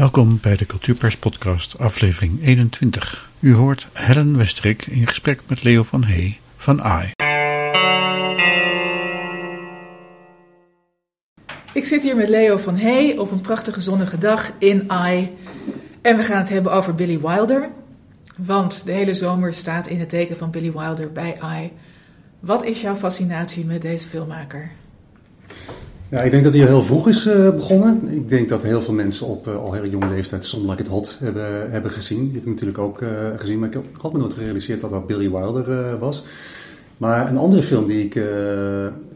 Welkom bij de Cultuurpers Podcast, aflevering 21. U hoort Helen Westrik in gesprek met Leo van Hey van AI. Ik zit hier met Leo van Hey op een prachtige zonnige dag in AI. En we gaan het hebben over Billy Wilder. Want de hele zomer staat in het teken van Billy Wilder bij AI. Wat is jouw fascinatie met deze filmmaker? Ja, ik denk dat hij heel vroeg is uh, begonnen. Ik denk dat heel veel mensen op uh, al hele jonge leeftijd Some Like It Hot hebben, hebben gezien. Die heb ik natuurlijk ook uh, gezien, maar ik had me nooit gerealiseerd dat dat Billy Wilder was. Maar een andere film die ik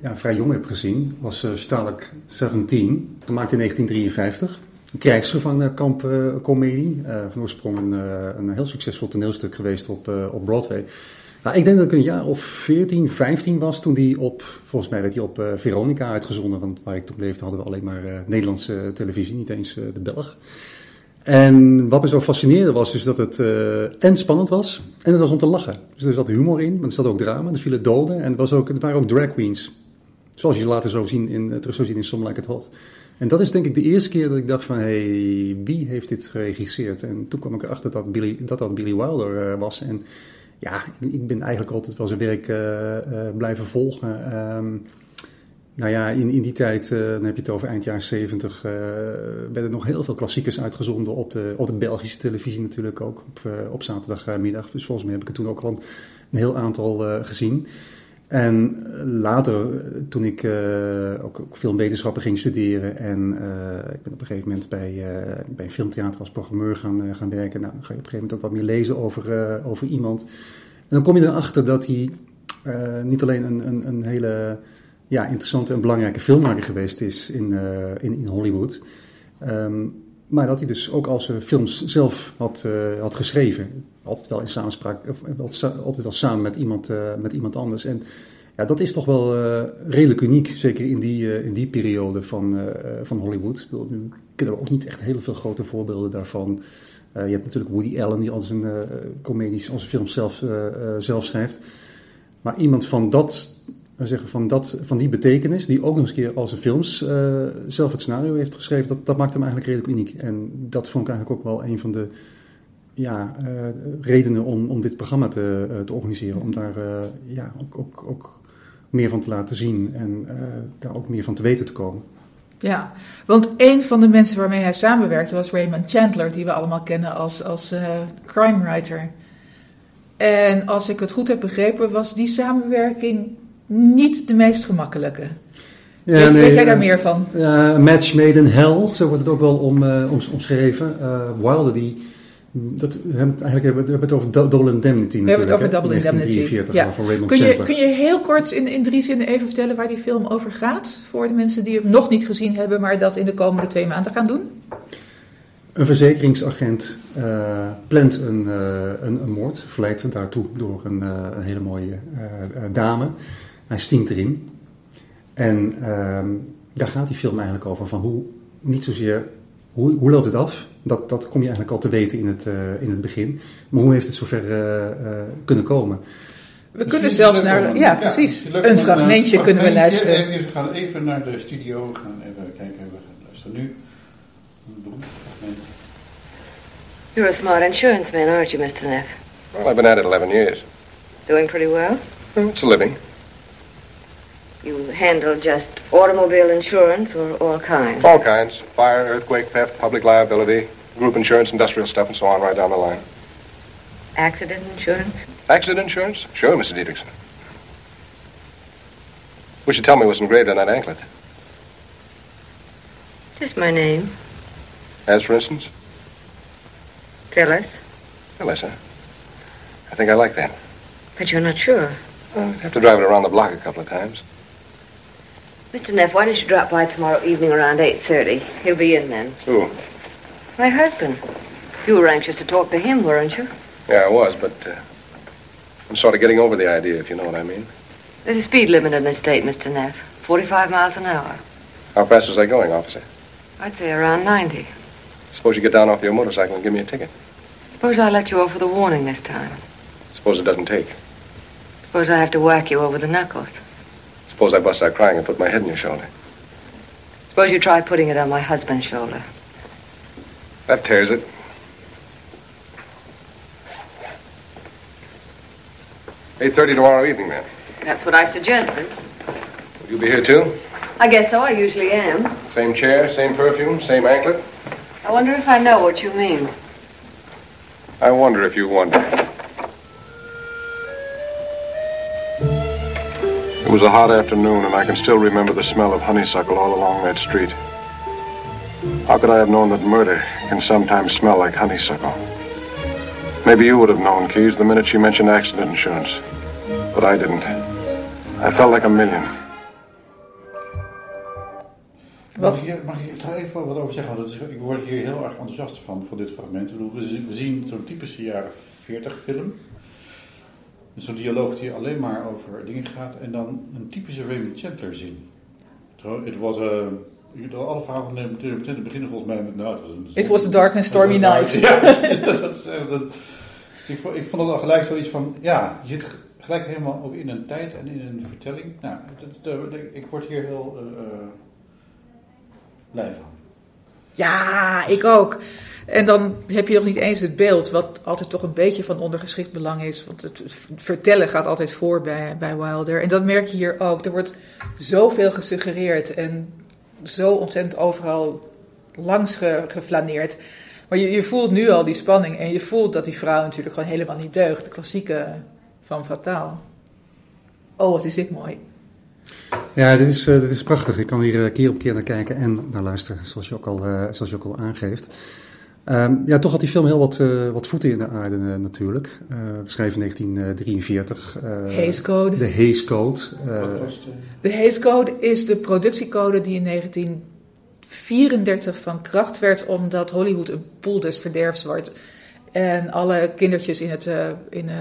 ja, vrij jong heb gezien was Stalag 17, gemaakt in 1953. Een krijgsgevangenenkamp-comedie. van oorsprong een, een heel succesvol toneelstuk geweest op, op Broadway. Nou, ik denk dat ik een jaar of 14, 15 was toen die op, volgens mij werd hij op uh, Veronica uitgezonden, want waar ik toen leefde hadden we alleen maar uh, Nederlandse televisie, niet eens de Belg. En wat me zo fascineerde was, is dat het en spannend was, en het was om te lachen. Dus er zat humor in, maar er zat ook drama, er vielen doden, en er, was ook, er waren ook drag queens. Zoals je later zo zien in, terug zou zien in Some Like It Hot. En dat is denk ik de eerste keer dat ik dacht van, hé, hey, wie heeft dit geregisseerd? En toen kwam ik erachter dat Billy, dat, dat Billy Wilder was. En ja, ik ben eigenlijk altijd wel zijn werk uh, uh, blijven volgen. Um, nou ja, in, in die tijd, uh, dan heb je het over eind jaren 70, werden nog heel veel klassiekers uitgezonden op de, op de Belgische televisie natuurlijk ook, op, op zaterdagmiddag. Dus volgens mij heb ik er toen ook al een, een heel aantal gezien. En later, toen ik uh, ook, ook filmwetenschappen ging studeren en ik ben op een gegeven moment bij, uh, bij een filmtheater als programmeur gaan, gaan werken. Nou, ga je op een gegeven moment ook wat meer lezen over, over iemand. En dan kom je erachter dat hij niet alleen een, een, een, hele ja, interessante en belangrijke filmmaker geweest is in, in, in Hollywood. Um, maar dat hij dus ook al zijn films zelf had, had geschreven altijd wel in samenspraak, altijd wel samen met iemand, met iemand anders. En ja, dat is toch wel redelijk uniek, zeker in die, in die periode van, van Hollywood. Nu kennen we ook niet echt heel veel grote voorbeelden daarvan. je hebt natuurlijk Woody Allen, die al zijn comedies, al zijn films zelf, zelf schrijft. Maar iemand van dat zeggen, van, dat, van die betekenis, die ook nog eens een keer als zijn films zelf het scenario heeft geschreven, dat, dat maakt hem eigenlijk redelijk uniek. En dat vond ik eigenlijk ook wel een van de ja, uh, redenen om, om dit programma te, uh, te organiseren. Om daar ja, ook, ook, ook meer van te laten zien en daar ook meer van te weten te komen. Ja, want een van de mensen waarmee hij samenwerkte was Raymond Chandler, die we allemaal kennen als, als crime writer. En als ik het goed heb begrepen, was die samenwerking niet de meest gemakkelijke. Ja, weet, nee, weet, jij daar meer van? Ja, match made in hell, zo wordt het ook wel om, om, omschreven. Wilder die dat, we hebben het eigenlijk hebben, we hebben het over Double Indemnity. We hebben het over Double Indemnity. Ja. Van Raymond kun, je, kun je heel kort in, in drie zinnen even vertellen waar die film over gaat? Voor de mensen die hem nog niet gezien hebben, maar dat in de komende twee maanden gaan doen? Een verzekeringsagent uh, plant een, uh, een, een, moord, verleidt daartoe door een, uh, een hele mooie dame. Hij stinkt erin. En ehm, daar gaat die film eigenlijk over van hoe, niet zozeer hoe, hoe loopt het af, dat, dat kom je eigenlijk al te weten in het, uh, in het begin. Maar hoe heeft het zover uh, uh, kunnen komen? We kunnen zelfs naar, ja, precies, een fragmentje kunnen we luisteren. Even, we gaan even naar de studio, we gaan even kijken, we gaan luisteren nu. Een fragment. You're a smart insurance man, aren't you, Mr. Neff? Well, I've been at it 11 years. Doing pretty well? well it's a living. You handle just automobile insurance or all kinds? All kinds. Fire, earthquake, theft, public liability, group insurance, industrial stuff, and so on right down the line. Accident insurance? Accident insurance? Sure, Mr. Dietrichson. Wish you'd tell me what's engraved on that anklet. Just my name. As for instance? Phyllis. Phyllis, huh? I think I like that. But you're not sure. Well, I'd have to drive it around the block a couple of times. Mr. Neff, why don't you drop by tomorrow evening around 8.30? He'll be in then. Who? My husband. You were anxious to talk to him, weren't you? Yeah, I was, but uh, I'm sort of getting over the idea, if you know what I mean. There's a speed limit in this state, Mr. Neff. 45 miles an hour. How fast was I going, officer? I'd say around 90. Suppose you get down off your motorcycle and give me a ticket. Suppose I let you off with a warning this time. Suppose it doesn't take. Suppose I have to whack you over the knuckles. Suppose I bust out crying and put my head on your shoulder. Suppose you try putting it on my husband's shoulder. That tears it. Eight thirty tomorrow evening, then. That's what I suggested. Will you be here too? I guess so. I usually am. Same chair, same perfume, same anklet. I wonder if I know what you mean. I wonder if you wonder. Was a hot afternoon, and I can still remember the smell of honeysuckle all along that street. How could I have known that murder can sometimes smell like honeysuckle? Maybe you would have known, Keys, the minute she mentioned accident insurance. But I didn't. I felt like a million. Mag, ik, mag ik daar even wat over zeggen? Want is, ik word hier heel erg enthousiast van, voor dit fragment. Ik bedoel, we, zien- we zien zo'n typische jaren 40 film. Dus zo'n dialoog die alleen maar over dingen gaat. En dan een typische Raymond Chandler zin. Het was... eh, alle verhalen van de Lieutenant beginnen volgens mij met... Nou, het was een, It was a dark and stormy night. Ja, dat, is- echt een... Ik vond, ik vond het al gelijk zoiets van... Ja, je zit gelijk helemaal ook in een tijd en in een vertelling. Nou, dat, dat- dat- ik word hier heel... eh, eh, blij van. Ja, ik ook. En dan heb je nog niet eens het beeld, wat altijd toch een beetje van ondergeschikt belang is. Want het vertellen gaat altijd voor bij, bij Wilder. En dat merk je hier ook. Er wordt zoveel gesuggereerd en zo ontzettend overal langs ge- geflaneerd. Maar je, je voelt nu al die spanning en je voelt dat die vrouw natuurlijk gewoon helemaal niet deugt. De klassieke van Fataal. Oh, wat is dit mooi. Ja, dit is, eh, dit is prachtig. Ik kan hier eh, keer op keer naar kijken en naar luisteren, zoals je ook al, eh, zoals je ook al aangeeft. Ehm, ja, toch had die film heel wat, eh, wat voeten in de aarde eh, natuurlijk. Eh we schrijven 1943. eh, Hays Code. De Hays Code. eh, de... Hays Code is de productiecode die in 1934 van kracht werd omdat Hollywood een poel des verderfs wordt. En alle kindertjes in het, eh, in, eh,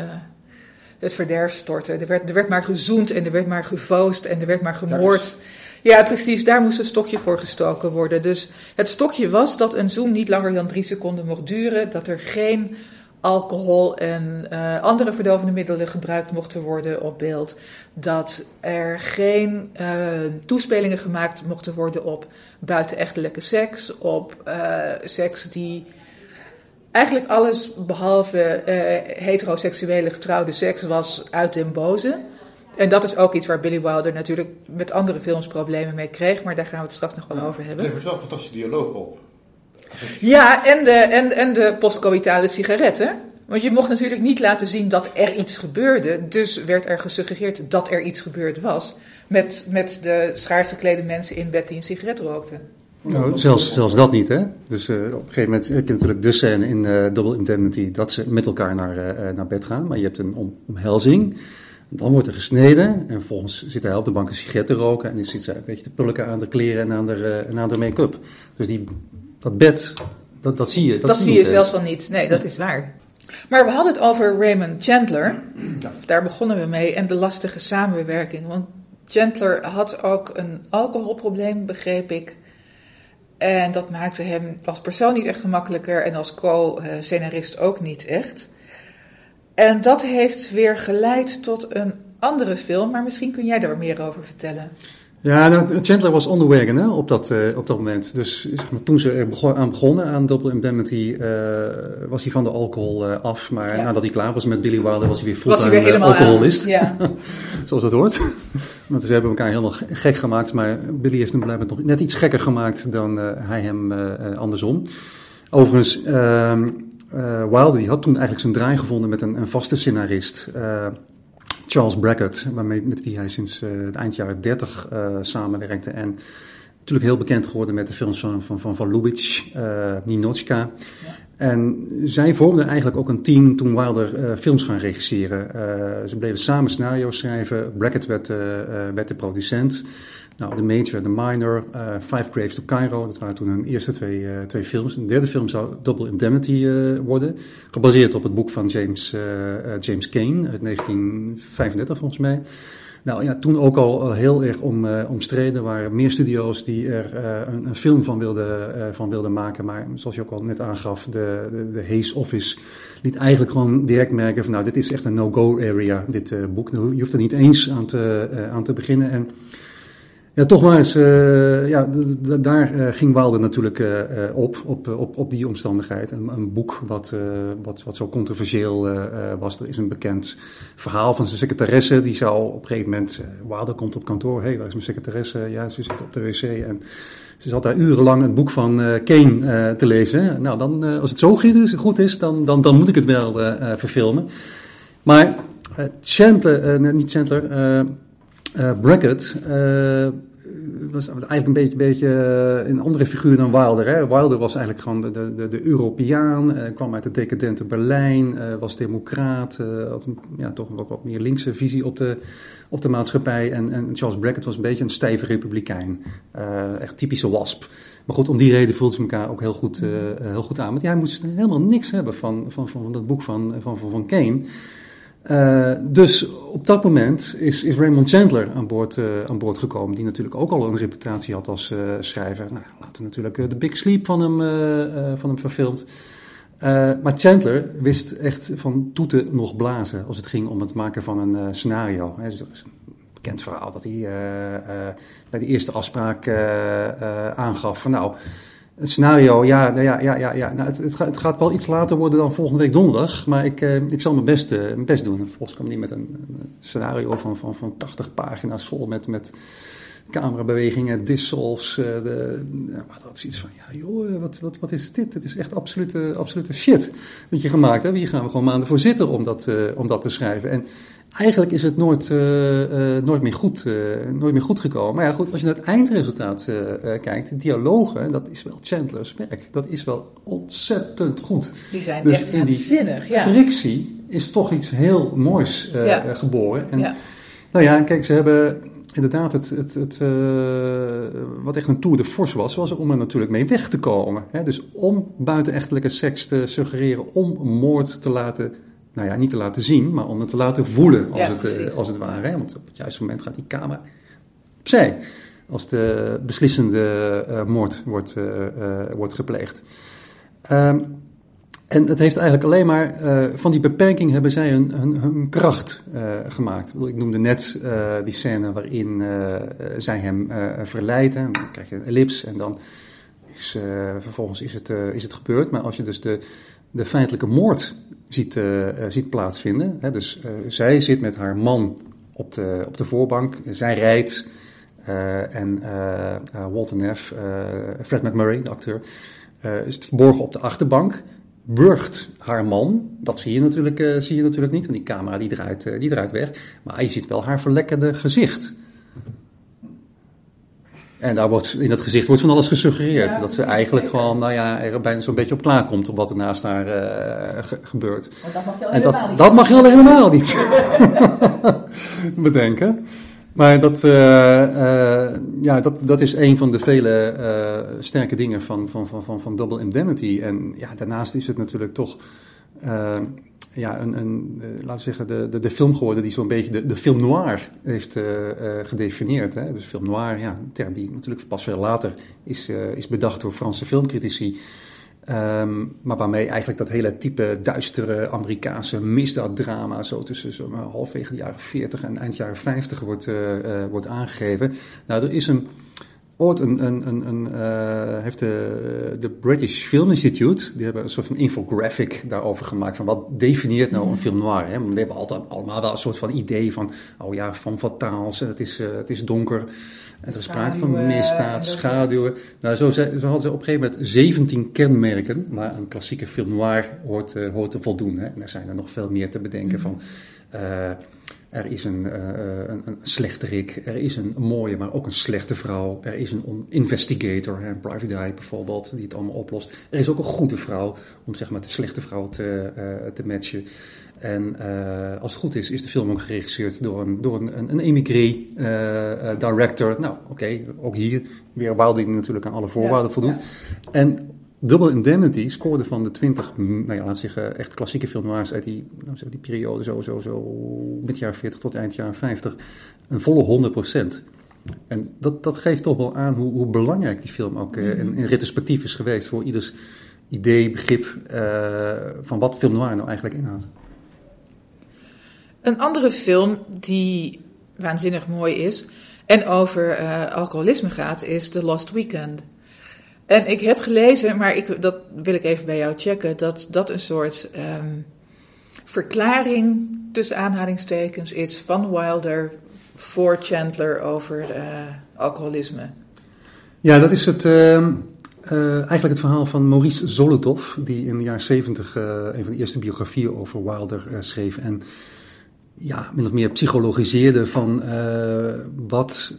het verderf stortten. Er werd, er werd maar gezoend en er werd maar gevoost en er werd maar gemoord. Ja, precies. Daar moest een stokje voor gestoken worden. Dus het stokje was dat een zoen niet langer dan drie seconden mocht duren. Dat er geen alcohol en eh, andere verdovende middelen gebruikt mochten worden op beeld. Dat er geen eh, toespelingen gemaakt mochten worden op buitenechtelijke seks. Op eh, seks die eigenlijk alles behalve eh, heteroseksuele getrouwde seks was uit den boze. En dat is ook iets waar Billy Wilder natuurlijk met andere films problemen mee kreeg. Maar daar gaan we het straks nog wel over Het hebben. levert wel een fantastische dialoog op. Ja, en de, en, en de postcoïtale sigaretten. Want je mocht natuurlijk niet laten zien dat er iets gebeurde. Dus werd er gesuggereerd dat er iets gebeurd was. Met, met de schaars geklede mensen in bed die een sigaret rookten. Nou, zelfs, zelfs dat niet, hè? Dus eh, op een gegeven moment heb je natuurlijk de scène in eh, Double Indemnity dat ze met elkaar naar, eh, naar bed gaan. Maar je hebt een om, omhelzing. Dan wordt er gesneden en vervolgens zit hij op de bank een sigaret te roken. En dan zit zij een beetje te pulken aan de kleren en aan de, eh, en aan de make-up. Dus die, dat bed, dat, dat zie je. Dat, zie je zelfs van niet. Nee, dat is waar. Maar we hadden het over Raymond Chandler. Daar begonnen we mee. En de lastige samenwerking. Want Chandler had ook een alcoholprobleem, begreep ik. En dat maakte hem als persoon niet echt gemakkelijker. En als co-scenarist ook niet echt. En dat heeft weer geleid tot een andere film. Maar misschien kun jij daar meer over vertellen. Ja, nou, Chandler was on the wagon hè, op, dat, eh, op dat moment. Dus zeg maar, toen ze er begon, aan begonnen aan Double Indemnity, eh, was hij van de alcohol eh, af. Maar Ja. nadat hij klaar was met Billy Wilder, was hij weer fulltime alcoholist. Ja. Zoals dat hoort. Want ze hebben elkaar helemaal ge- gek gemaakt. Maar Billy heeft hem blijkbaar nog net iets gekker gemaakt dan hij hem andersom. Overigens, ehm eh, Wilder die had toen eigenlijk zijn draai gevonden met een, een vaste scenarist. eh, Charles Brackett, waarmee, met wie hij sinds eh het eind jaren 30 eh, samenwerkte. En natuurlijk heel bekend geworden met de films van, van, van, van Lubitsch, Ninochka. En zij vormden eigenlijk ook een team toen Wilder films gaan regisseren. Ze bleven samen scenario's schrijven. Brackett werd, werd de producent. Nou, de Major de Minor, eh, Five Graves to Cairo, dat waren toen hun eerste twee, eh, twee films. Een derde film zou Double Indemnity eh, worden, gebaseerd op het boek van James, James Kane uit 1935 volgens mij. Nou ja, toen ook al heel erg om, omstreden. Waren meer studio's die er een, een film van wilden, van wilden maken. Maar zoals je ook al net aangaf, de, de, de Hayes Office liet eigenlijk gewoon direct merken van nou, dit is echt een no-go area, dit boek. Nou, Je hoeft er niet eens aan te, aan te beginnen. En Ja, toch maar eens, uh, ja, daar uh, ging Wilder natuurlijk uh, op, op, op, op die omstandigheid. Een, een boek wat, wat, wat zo controversieel was. Er is een bekend verhaal van zijn secretaresse. Die zou op een gegeven moment, Wilder komt op kantoor. Hé, hey, waar is mijn secretaresse? Ja, ze zit op de wc en ze zat daar urenlang een boek van Kane te lezen. Nou, dan, als het zo goed is, dan, dan, dan moet ik het wel verfilmen. Maar Chandler, niet Chandler... Uh, Brackett uh, was eigenlijk een beetje, beetje uh, een andere figuur dan Wilder. Hè? Wilder was eigenlijk gewoon de, de, de Europeaan, kwam uit het decadente Berlijn, was democraat, had ja, toch wat, wat meer linkse visie op de, op de maatschappij. En, en Charles Brackett was een beetje een stijve republikein, echt typische wasp. Maar goed, om die reden voelden ze elkaar ook heel goed, heel goed aan. Want hij moest helemaal niks hebben van, van, van, van dat boek van, van, van, van Kane. Uh, dus op dat moment is, is Raymond Chandler aan boord, uh, aan boord gekomen, die natuurlijk ook al een reputatie had als uh, schrijver. Nou, later natuurlijk de Big Sleep van hem, van hem verfilmd. maar Chandler wist echt van toeten nog blazen als het ging om het maken van een scenario. He, dus is een bekend verhaal dat hij bij de eerste afspraak aangaf van nou het scenario, ja, nou ja, ja, ja, ja. Nou, het, het, gaat, het, gaat, wel iets later worden dan volgende week donderdag, maar ik, eh, ik zal mijn best, uh, mijn best doen. Volgens kwam die met een, een, scenario van, van, van 80 pagina's vol met, met camerabewegingen, dissolves. Uh, de, maar dat is iets van, ja joh, wat, wat, wat is dit? Het is echt absolute, absolute shit wat je gemaakt hebt. Hier gaan we gewoon maanden voor zitten om dat, om dat te schrijven. En eigenlijk is het nooit, nooit, meer goed, nooit meer goed gekomen. Maar ja, goed, als je naar het eindresultaat kijkt, de dialogen, dat is wel Chandler's werk. Dat is wel ontzettend goed. Die zijn dus echt in die zinnig, ja. frictie is toch iets heel moois ja. geboren. En, ja. Nou ja, kijk, ze hebben inderdaad het, het, het wat echt een tour de force was, was om er natuurlijk mee weg te komen. Hè? Dus om buitenechtelijke seks te suggereren, om moord te laten nou ja, niet te laten zien, maar om het te laten voelen, als, het, uh, als het ware. Hè? Want op het juiste moment gaat die camera opzij, als de beslissende uh, moord wordt, wordt gepleegd. Um, en het heeft eigenlijk alleen maar, van die beperking hebben zij hun, kracht gemaakt. Ik noemde net die scène waarin zij hem verleiden. Dan krijg je een ellips en dan is vervolgens is het, is het gebeurd. Maar als je dus de, de feitelijke moord ziet, ziet plaatsvinden. Hè, dus zij zit met haar man op de, op de voorbank, zij rijdt en Walter Neff, Fred McMurray, de acteur, is verborgen op de achterbank. Burgt haar man, dat zie je natuurlijk, zie je natuurlijk niet, want die camera die draait, die draait weg. Maar je ziet wel haar verlekkende gezicht. En daar wordt, in dat gezicht wordt van alles gesuggereerd. dat ze eigenlijk gewoon, nou ja, er bijna zo'n beetje op klaarkomt op wat er naast haar uh, gebeurt. dat mag je al en dat, niet. Dat mag je al helemaal niet bedenken. Maar dat, uh, uh, ja, dat, dat is een van de vele sterke dingen van, van, van, van, van Double Indemnity. En ja, daarnaast is het natuurlijk toch ja, een, een laten zeggen, de, de, de film geworden die zo'n beetje de, de film noir heeft gedefinieerd. Hè? Dus film noir, ja, een term die natuurlijk pas veel later is, is bedacht door Franse filmcritici. Um, maar waarmee eigenlijk dat hele type duistere Amerikaanse misdaaddrama, zo tussen zo halfwege de jaren 40 en eind jaren 50 wordt, wordt aangegeven. Nou, er is een ooit een, een, een, een uh, heeft de, de British Film Institute, die hebben een soort van infographic daarover gemaakt van wat definieert nou een mhm. film noir. Hè? Want we hebben altijd allemaal wel een soort van idee van, oh ja, van fataals, het is, het is donker. En er is sprake van misdaad, schaduwen. Nou, zo, zo hadden ze op een gegeven moment 17 kenmerken, maar een klassieke film noir hoort, uh, hoort te voldoen. Hè? En er zijn er nog veel meer te bedenken mm -hmm. van... Er is een, uh, een, een slechterik, er is een mooie, maar ook een slechte vrouw. Er is een investigator, een private eye bijvoorbeeld, die het allemaal oplost. Er is ook een goede vrouw, om zeg maar de slechte vrouw te, uh, te matchen. En uh, als het goed is, is de film ook geregisseerd door een, door een, een, emigré director. Nou, oké, okay, ook hier weer Wilding natuurlijk aan alle voorwaarden ja, voldoet. Ja. En Double Indemnity scoorde van de 20, nou ja, we zeggen, echt klassieke filmnoirs uit die, laten zeggen, die periode, zo, zo, zo, met jaren 40 tot eind jaren 50, een volle 100%. En dat, dat geeft toch wel aan hoe, hoe belangrijk die film ook uh, in, in, retrospectief is geweest voor ieders idee, begrip uh, van wat film noir nou eigenlijk inhoudt. Een andere film die waanzinnig mooi is, en over eh, alcoholisme gaat, is The Lost Weekend. En ik heb gelezen, maar ik, dat wil ik even bij jou checken, dat dat een soort ehm, verklaring tussen aanhalingstekens is van Wilder voor Chandler over uh, alcoholisme. Ja, dat is het, uh, uh, eigenlijk het verhaal van Maurice Zolotov, die in de jaren zeventig een van de eerste biografieën over Wilder schreef. En ja, min of meer psychologiseerde van wat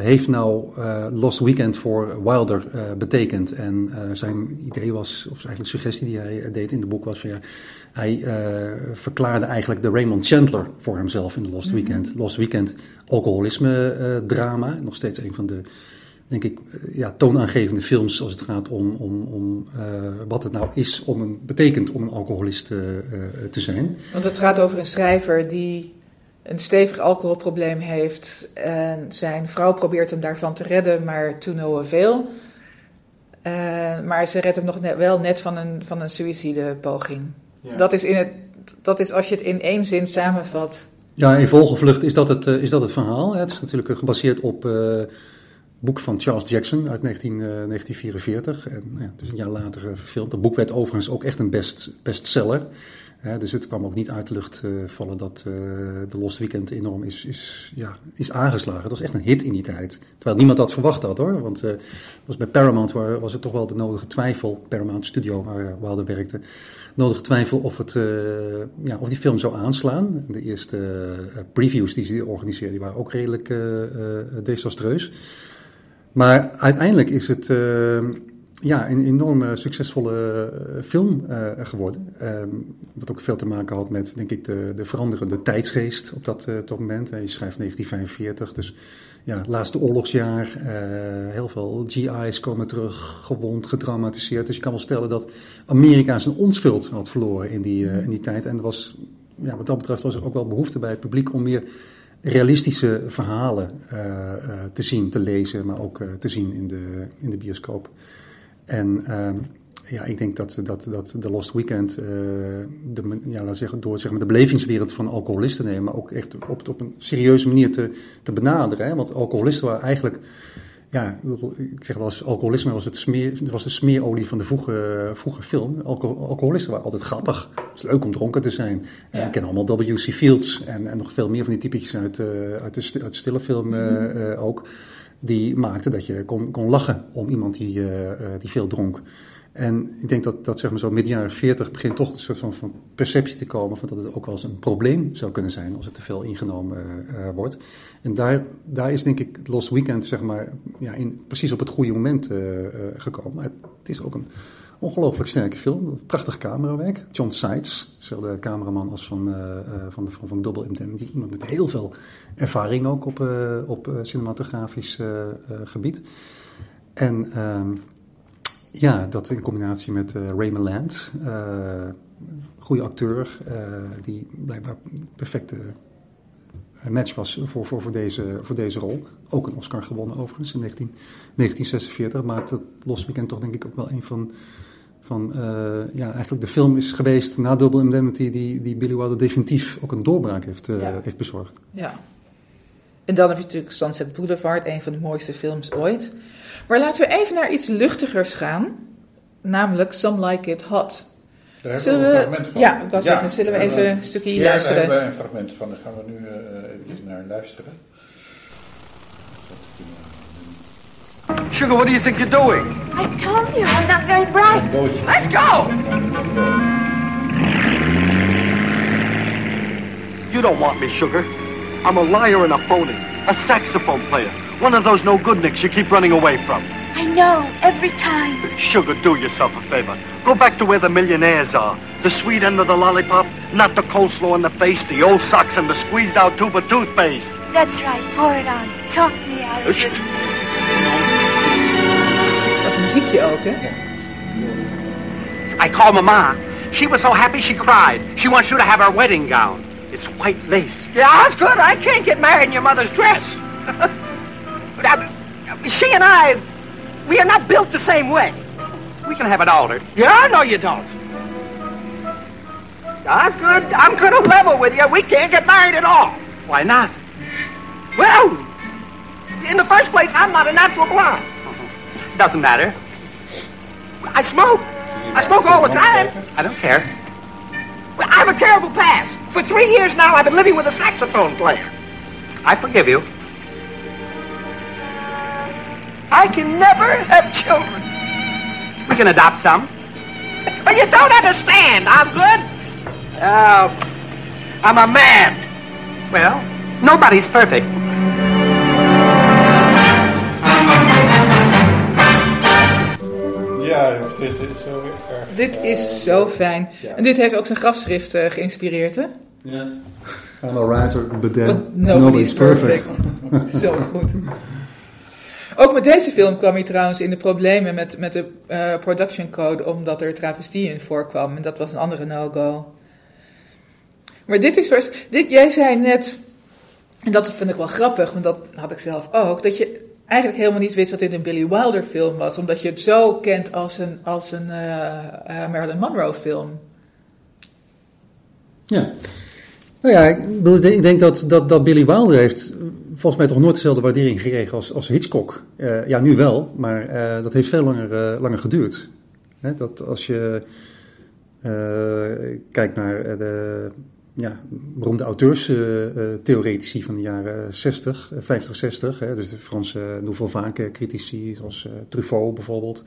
heeft nou Lost Weekend voor Wilder betekend. En zijn idee was, of eigenlijk suggestie die hij deed in het boek was van ja, hij verklaarde eigenlijk de Raymond Chandler voor hemzelf in de Lost Weekend. Lost Weekend, alcoholisme drama, nog steeds een van de denk ik, ja, toonaangevende films als het gaat om, om, om uh, wat het nou is om een, betekent om een alcoholist uh, te zijn. Want het gaat over een schrijver die een stevig alcoholprobleem heeft en zijn vrouw probeert hem daarvan te redden, maar to no avail. Uh, maar ze redt hem nog net, wel net van een, van een suïcidepoging. Ja. Dat, is in het, dat is als je het in één zin samenvat. Ja, in volgevlucht is dat het, is dat het verhaal. Het is natuurlijk gebaseerd op boek van Charles Jackson uit 19, uh, 1944. En ja, dus een jaar later uh, verfilmd. Dat boek werd overigens ook echt een best, bestseller. Dus het kwam ook niet uit de lucht eh, vallen dat de Lost Weekend enorm is, is, ja, is aangeslagen. Dat was echt een hit in die tijd. Terwijl niemand dat verwacht had hoor. Want was bij Paramount waar, was het toch wel de nodige twijfel. Paramount Studio waar Wilder werkte. Nodige twijfel of, het, ja, of die film zou aanslaan. De eerste previews die ze organiseerden die waren ook redelijk desastreus. Maar uiteindelijk is het ja, een enorme succesvolle uh, film uh, geworden. Ehm, wat ook veel te maken had met, denk ik, de, de veranderende tijdsgeest op dat, dat moment. je schrijft 1945, dus ja, laatste oorlogsjaar. heel veel GI's komen terug, gewond, gedramatiseerd. Dus je kan wel stellen dat Amerika zijn onschuld had verloren in die, in die tijd. En er was, ja, wat dat betreft was er ook wel behoefte bij het publiek om meer realistische verhalen te zien, te lezen, maar ook te zien in de, in de bioscoop. En ja, ik denk dat, dat, dat The Lost Weekend, de, ja, laat zeggen, door zeg maar, de belevingswereld van alcoholisten nemen, maar ook echt op, op een serieuze manier te, te benaderen. Hè? Want alcoholisten waren eigenlijk ja, ik zeg wel eens, alcoholisme was, het smeer, het was de smeerolie van de vroege, vroege film. Alco alcoholisten waren altijd grappig. Het is leuk om dronken te zijn. Ja. Ik ken allemaal W.C. Fields en, en nog veel meer van die typetjes uit, uh, uit, de, uit de stille film uh, uh, ook. Die maakten dat je kon, kon lachen om iemand die, die veel dronk. En ik denk dat, dat zeg maar zo midden jaren 40 begint toch een soort van, van perceptie te komen van dat het ook wel eens een probleem zou kunnen zijn als het te veel ingenomen uh, wordt. En daar, daar is denk ik Lost Weekend zeg maar ja, in, precies op het goede moment gekomen. Het, het, is ook een ongelooflijk sterke film, prachtig camerawerk. John Seitz, de cameraman als van, van, de, van, Double Indemnity, iemand met heel veel ervaring ook op, op cinematografisch gebied. En ehm, ja, dat in combinatie met Raymond Land, goede acteur, die blijkbaar perfecte match was voor, voor, voor, deze, voor deze rol. Ook een Oscar gewonnen overigens in 19, 1946, maar dat Lost Weekend toch denk ik ook wel een van, van ja, eigenlijk de film is geweest na Double Indemnity die, die Billy Wilder definitief ook een doorbraak heeft, ja. heeft bezorgd. Ja. En dan heb je natuurlijk Sunset Boulevard, een van de mooiste films ooit. Maar laten we even naar iets luchtigers gaan, namelijk Some Like It Hot. Daar hebben zullen we een fragment van. Ja, ik was ja, zullen we even een stukje hier ja, luisteren? Ja, daar hebben we een fragment van. Daar gaan we nu uh, even naar luisteren. Sugar, what do you think you're doing? I told you, I'm not very bright. Let's go! You don't want me, Sugar. I'm a liar and a phony. A saxophone player. One of those no-good-nicks you keep running away from. I know, every time. Sugar, do yourself a favor. Go back to where the millionaires are. The sweet end of the lollipop, not the coleslaw in the face, the old socks and the squeezed-out tube of toothpaste. That's right, pour it on. Talk me out of it. Dat muziekje ook, hè? I called Mama. She was so happy she cried. She wants you to have her wedding gown. It's white lace. Yeah, that's good. I can't get married in your mother's dress. she and I, we are not built the same way. We can have it altered. Yeah, no, you don't. That's good. I'm going to level with you. We can't get married at all. Why not? Well, In the first place, I'm not a natural blonde. Doesn't matter. I smoke. I smoke all the time. I don't care. I have a terrible past. For three years now, I've been living with a saxophone player. I forgive you. I can never have children. We can adopt some. But you don't understand, Osgood. Uh, I'm a man. Well, nobody's perfect. Ja, nog steeds zo erg. Dit is zo fijn. En dit heeft ook zijn grafschrift eh, geïnspireerd, hè? Ja. I'm a writer, but then But nobody's perfect. zo goed. Ook met deze film kwam hij trouwens in de problemen met, met de eh, production code, omdat er travestie in voorkwam. En dat was een andere no-go. Maar dit is first. Dit, jij zei net, en dat vind ik wel grappig, want dat had ik zelf ook, dat je eigenlijk helemaal niet wist dat dit een Billy Wilder film was, omdat je het zo kent als een, als een eh, eh, Marilyn Monroe film. Ja. Nou ja, ik, denk- dat, dat, dat Billy Wilder heeft volgens mij toch nooit dezelfde waardering gekregen als, als Hitchcock. Eh, ja, nu wel, maar dat heeft veel langer, langer geduurd. Hè, dat als je kijkt naar de ja, beroemde auteurstheoretici van de jaren 60, eh, 50, 60, hè, dus de Franse Nouvelle Vague critici, zoals eh, Truffaut bijvoorbeeld.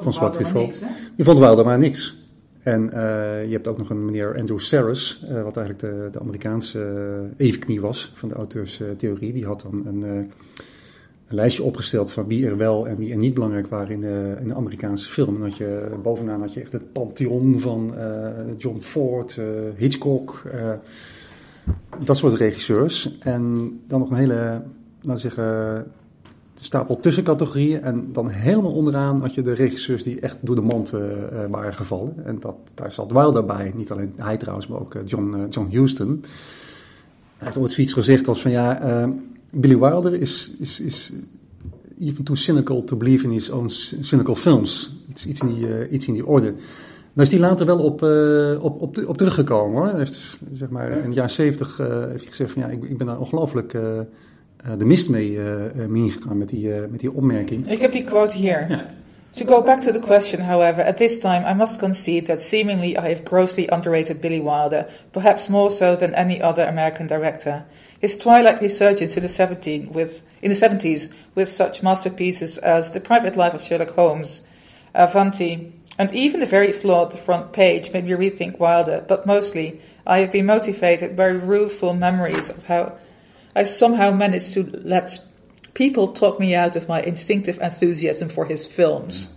François Truffaut. Die vonden Wilder maar niks. En eh, je hebt ook nog een meneer Andrew Sarris, eh, wat eigenlijk de, de Amerikaanse uh, evenknie was van de auteurstheorie. Die had dan een, eh, een lijstje opgesteld van wie er wel en wie er niet belangrijk waren in de, in de Amerikaanse film. En had je, bovenaan had je echt het pantheon van eh, John Ford, eh, Hitchcock, eh, dat soort regisseurs. En dan nog een hele, laten we zeggen, stapel tussencategorieën. En dan helemaal onderaan had je de regisseurs die echt door de mand waren gevallen. En dat, daar zat Wilder bij. Niet alleen hij trouwens, maar ook John, John Huston. Hij heeft ooit zoiets gezegd als van ja, Billy Wilder is, is, is even too cynical to believe in his own cynical films. Iets, iets, in, die, uh, iets in die orde. Daar is hij later wel op, uh, op, op, op teruggekomen hoor. Hij heeft, zeg maar, in de jaren zeventig uh, heeft hij gezegd van ja, ik, ik ben daar ongelooflijk de mist mee, mee gegaan met die, met die opmerking. Ik heb die quote hier. Ja. To go back to the question, however, at this time I must concede that seemingly I have grossly underrated Billy Wilder, perhaps more so than any other American director. His twilight resurgence in the 17 with in the 70s with such masterpieces as The Private Life of Sherlock Holmes, Avanti, and even the very flawed The Front Page made me rethink Wilder, but mostly I have been motivated by rueful memories of how I somehow managed to let people talk me out of my instinctive enthusiasm for his films.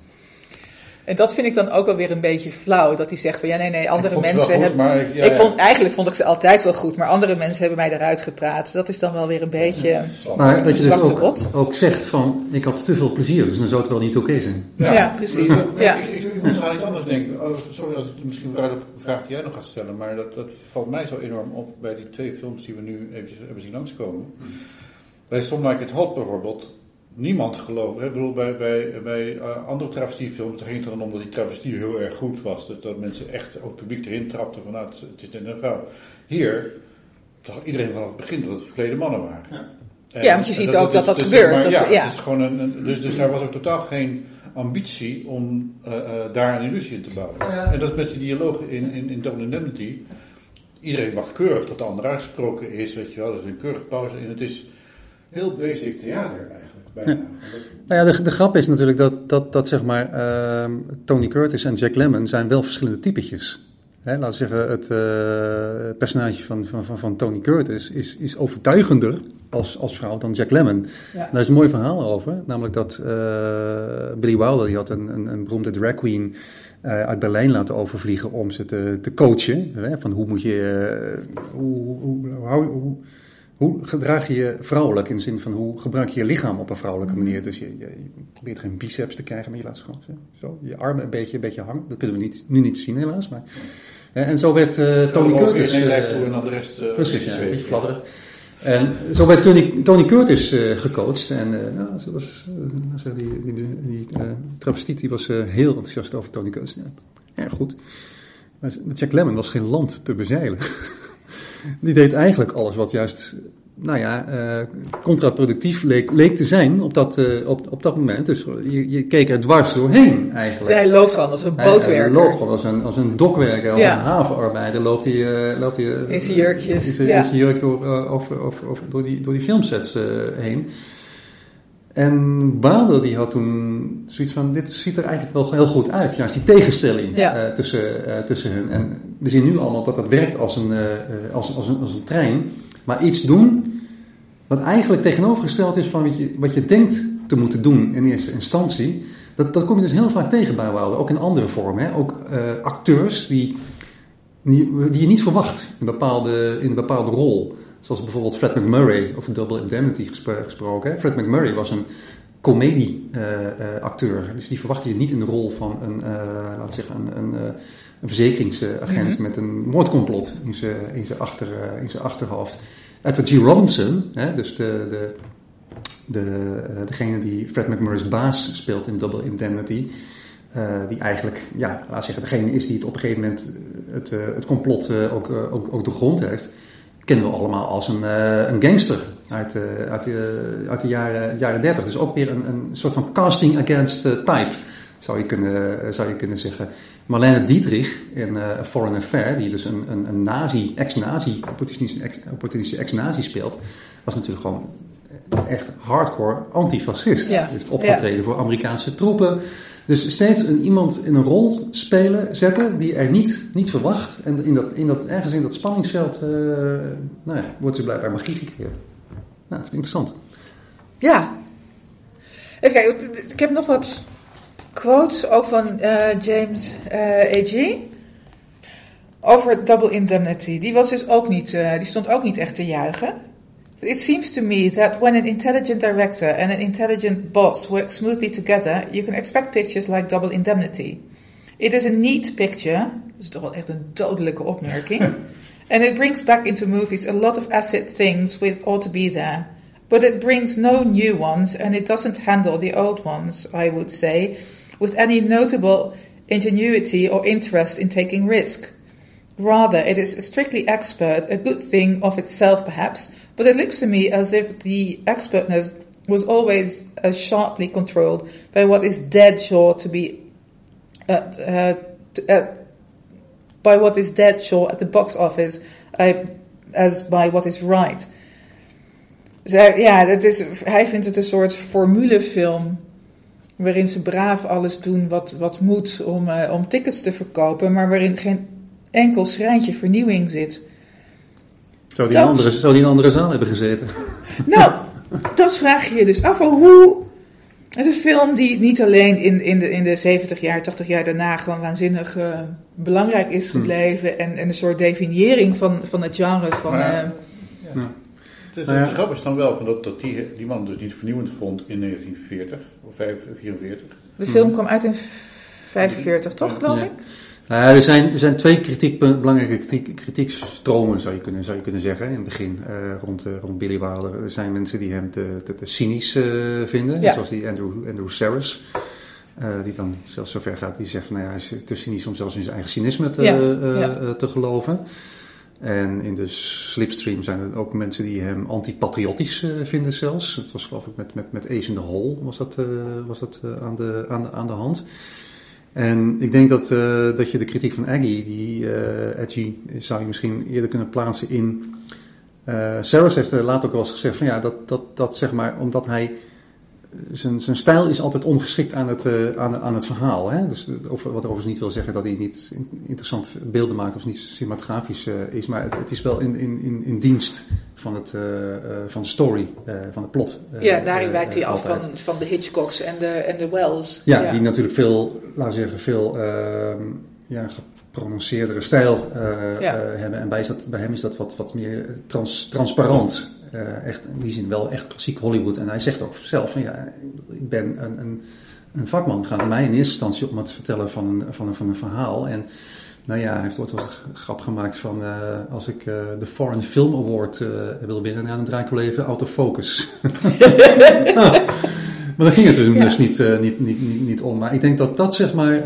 En dat vind ik dan ook alweer een beetje flauw. Dat hij zegt van ja, nee, nee, andere mensen goed, hebben. Ik, ja, ik vond, eigenlijk vond ik ze altijd wel goed, maar andere mensen hebben mij eruit gepraat. Dat is dan wel weer een beetje. Ja, maar dat je dus ook, ook, zegt van ik had te veel plezier, dus dan zou het wel niet oké okay zijn. Ja, ja precies. Ja. Ik, ik, ik, moest aan iets anders denken. Oh, sorry als het misschien een vraag die jij nog gaat stellen, maar dat, dat valt mij zo enorm op bij die twee films die we nu eventjes hebben zien langskomen. Bij Some Like It Hot bijvoorbeeld niemand geloven. Ik bedoel, bij, bij, bij uh, andere travestiefilms ging het dan om dat die travestie heel erg goed was. Dat, dat mensen echt, ook publiek erin trapten van nou, het, het is net een vrouw. Hier zag iedereen vanaf het begin dat het verklede mannen waren. Ja, en, ja want je ziet dat, ook dat dat, dat gebeurt. Maar, dat, ja, ja. Het is gewoon een, een, dus, dus daar was ook totaal geen ambitie om uh, uh, daar een illusie in te bouwen. Ja. En dat is met die dialogen in, in, in Double Indemnity. Iedereen wacht keurig tot de ander uitgesproken is, weet je wel. Er is een keurige pauze en het is heel basic theater eigenlijk. Ja. Nou ja, de, de, grap is natuurlijk dat, dat, dat zeg maar, uh, Tony Curtis en Jack Lemmon zijn wel verschillende typetjes. Hè, laten we zeggen, het uh, personage van, van, van, van, Tony Curtis is, is overtuigender als, als vrouw dan Jack Lemmon. Ja. Daar is een mooi verhaal over, namelijk dat uh, Billy Wilder die had een, een, een beroemde drag queen uh, uit Berlijn laten overvliegen om ze te, te coachen. Hè, van hoe moet je, hoe, hoe, hoe, hoe hoe gedraag je je vrouwelijk in de zin van hoe gebruik je je lichaam op een vrouwelijke manier? Dus je, je, je probeert geen biceps te krijgen, maar je laat ze gewoon zo, je armen een beetje, een beetje hangen. Dat kunnen we niet, nu niet zien helaas. Maar, en zo werd uh, Tony Curtis... Uh, toe en dan de rest... Uh, precies, ja, een beetje fladderen. En zo werd Tony, Tony Curtis uh, gecoacht. En uh, nou, zo was, uh, die, die, die, die travestiet die was heel enthousiast over Tony Curtis. Ja, erg goed. Maar Jack Lemmon was geen land te bezeilen. die deed eigenlijk alles wat juist nou ja, eh, contraproductief leek, leek te zijn op dat, eh, op, op dat moment. Dus je, je keek er dwars doorheen eigenlijk. Hij loopt gewoon als een Hij- Hij, bootwerker. loopt gewoon als een, als een dokwerker, als Ja. een havenarbeider. Loopt hij, eh, loopt hij eh, In zijn jurkjes, in zijn- ja. jurk door, eh, over, over, over, door, die, door die filmsets eh, heen. En Bader die had toen zoiets van, dit ziet er eigenlijk wel heel goed uit. Juist die tegenstelling Ja. eh, tussen, eh, tussen hun. En we zien nu allemaal dat dat werkt als een, eh, eh, als, als, een, als een trein. Maar iets doen wat eigenlijk tegenovergesteld is van wat je, wat je denkt te moeten doen in eerste instantie. Dat, dat kom je dus heel vaak tegen bij Wilder, ook in andere vormen. Ook eh, acteurs die, die, die je niet verwacht in bepaalde, in een bepaalde rol. Zoals bijvoorbeeld Fred McMurray, over Double Indemnity gespro- gesproken. Fred McMurray was een comedie-acteur. dus die verwachtte je niet in de rol van een, eh, laten we zeggen, een, een, eh, een verzekeringsagent Mhm. met een moordcomplot in zijn, in zijn, achter, eh, in zijn achterhoofd. Edward G. Robinson, hè, dus de, de, de, eh, degene die Fred McMurray's baas speelt in Double Indemnity. eh, die eigenlijk, ja, laten we zeggen, degene is die het op een gegeven moment het, eh, het complot eh, ook, eh, ook, ook doorgrond heeft. Kennen we allemaal als een, eh, een gangster uit, eh, uit, de, uit de jaren, jaren 30. Dus ook weer een, een soort van casting against eh, type, zou je kunnen, zou je kunnen zeggen. Marlene Dietrich in eh, Foreign Affair, die dus een, een, een nazi, ex-nazi, opportunistische ex- opportunistische ex-nazi speelt, was natuurlijk gewoon echt hardcore antifascist. Ja. Heeft opgetreden voor Amerikaanse troepen. Dus steeds een, iemand in een rol spelen, zetten die er niet, niet verwacht. En in dat, in dat, ergens in dat spanningsveld eh, nou ja, wordt ze blijkbaar magie gecreëerd. Nou, het is interessant. Ja. Even kijken, ik heb nog wat quotes, ook van eh, James eh, A.G. Over Double Indemnity. Die, was dus ook niet, eh, die stond ook niet echt te juichen. It seems to me that when an intelligent director and an intelligent boss work smoothly together, you can expect pictures like Double Indemnity. It is a neat picture. Dat is toch wel echt een dodelijke opmerking. and it brings back into movies a lot of acid things which ought to be there. But it brings no new ones and it doesn't handle the old ones, I would say, with any notable ingenuity or interest in taking risk. Rather, it is strictly expert, a good thing of itself perhaps, but it looks to me as if the expertness was always uh, sharply controlled by what is dead sure to be uh, uh, uh, by what is dead sure at the box office uh, as by what is right. Dus hij, ja, dat is, hij vindt het een soort formulefilm waarin ze braaf alles doen wat, wat moet om, eh, om tickets te verkopen, maar waarin geen enkel schrijntje vernieuwing zit. Zou die, in een Dat- andere, zou die in een andere zaal hebben gezeten? Nou, dat vraag je je dus af. Hoe. Het is een film die niet alleen in, in, de, in de 70 jaar, 80 jaar daarna gewoon waanzinnig eh, belangrijk is gebleven. En, en een soort definiëring van, van het genre van. Maar- eh, Dus Nou ja. De grap is dan wel van dat, dat die, die man dus niet vernieuwend vond in 1940 of 44. de film kwam uit in 45, toch, geloof Ja. ik? Nou ja, er, zijn, er zijn twee kritiek, belangrijke kritiek, kritiekstromen, zou je kunnen, zou je kunnen zeggen, in het begin, eh, rond, eh, rond Billy Wilder. Er zijn mensen die hem te, te, te cynisch eh, vinden, Ja. zoals die Andrew, Andrew Saris. eh, die dan zelfs zover gaat, die zegt van, nou ja, hij is te cynisch om zelfs in zijn eigen cynisme te, Ja, eh, eh, te geloven. En in de slipstream zijn er ook mensen die hem antipatriotisch eh, vinden zelfs. Het was geloof ik met, met, met Ace in the Hole was dat, eh, was dat eh, aan, de, aan, de, aan de hand. En ik denk dat, eh, dat je de kritiek van Aggie, die Aggie, zou je misschien eerder kunnen plaatsen in. Saris heeft er later ook wel eens gezegd van ja, dat, dat, dat zeg maar, omdat hij. Zijn, zijn stijl is altijd ongeschikt aan het, eh, aan, aan het verhaal. Hè? Dus, over, wat overigens niet wil zeggen dat hij niet in- interessante beelden maakt of niet cinematografisch eh, is. Maar het, het is wel in, in, in, in dienst van, het, eh, van de story, van het plot. ja, daarin wijkt hij af van, van de Hitchcocks en de, en de Wells. Ja, die natuurlijk veel, laten we zeggen, veel ehm ja, geprononceerdere stijl Ja. hebben. En bij, is dat, bij hem is dat wat, wat meer trans, transparant. Eh, echt, in die zin wel echt klassiek Hollywood. En hij zegt ook zelf van ja, ik ben een, een, een vakman. Gaat mij in eerste instantie om het te vertellen van een, van een, van een verhaal. En nou ja, hij heeft ooit wel een grap gemaakt van eh, als ik eh, de Foreign Film Award wil winnen, dan draai ik wel even out of focus. Nou, maar daar ging het er Ja. dus niet, niet, niet, niet, niet om. Maar ik denk dat dat zeg maar